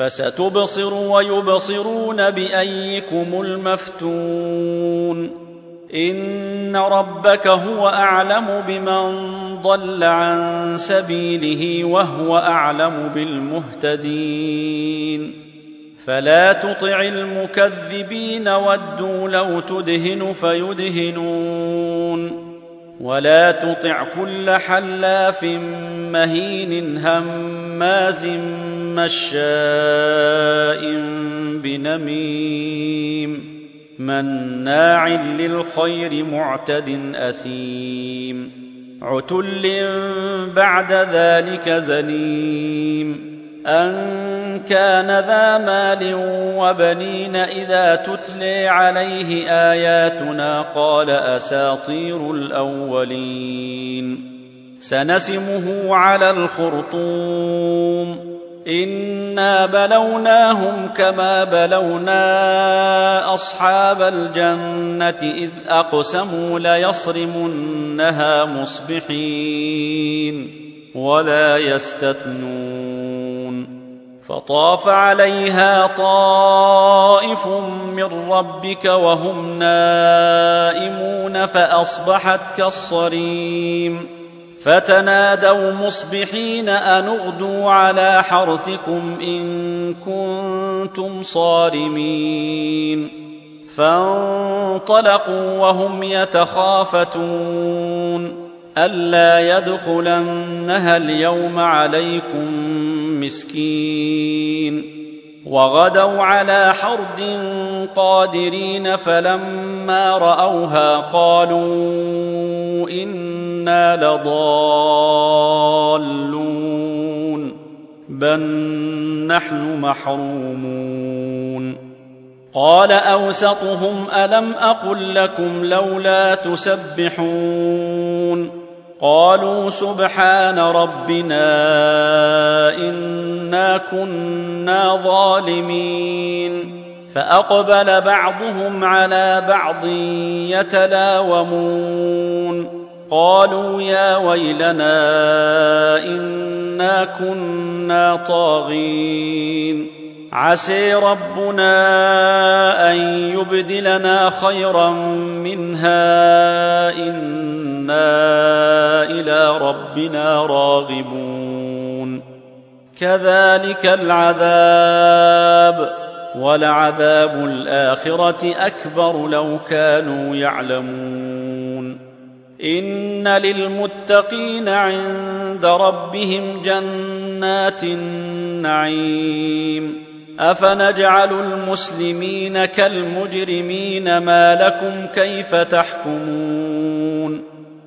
فستبصر ويبصرون بأيكم المفتون. إن ربك هو أعلم بمن ضل عن سبيله وهو أعلم بالمهتدين. فلا تطع المكذبين ودوا لو تدهن فيدهنون. ولا تطع كل حلاف مهين هماز مشاء بنميم مناع للخير معتد أثيم عتل بعد ذلك زنيم أن كان ذا مال وبنين إذا تتلي عليه آياتنا قال أساطير الأولين. سنسمه على الخرطوم. إنا بلوناهم كما بلونا أصحاب الجنة إذ أقسموا ليصرمنها مصبحين ولا يستثنون. فطاف عليها طائف من ربك وهم نائمون فأصبحت كالصريم. فتنادوا مصبحين أن اغدوا على حرثكم إن كنتم صارمين. فانطلقوا وهم يتخافتون. ألا يدخلنها اليوم عليكم مسكين وغدوا على حرد قادرين فلما رأوها قالوا إنا لضالون بل نحن محرومون قال أوسطهم ألم أقل لكم لولا تسبحون قالوا سبحان ربنا انا كنا ظالمين فاقبل بعضهم على بعض يتلاومون قالوا يا ويلنا انا كنا طاغين عسي ربنا ان يبدلنا خيرا منها أنا إلى ربنا راغبون كذلك العذاب ولعذاب الآخرة أكبر لو كانوا يعلمون. إن للمتقين عند ربهم جنات النعيم. أفنجعل المسلمين كالمجرمين ما لكم كيف تحكمون؟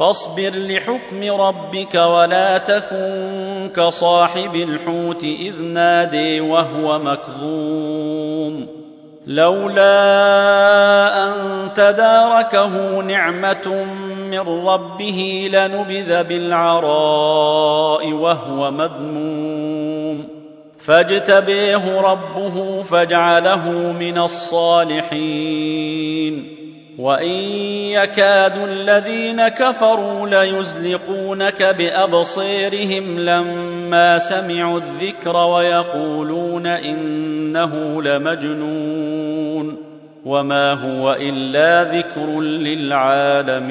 فاصبر لحكم ربك ولا تكن كصاحب الحوت إذ نادي وهو مكظوم. لولا أن تداركه نعمة من ربه لنبذ بالعراء وهو مذموم. فاجتبيه ربه فاجعله من الصالحين. وان يكاد الذين كفروا ليزلقونك بابصيرهم لما سمعوا الذكر ويقولون انه لمجنون وما هو الا ذكر للعالمين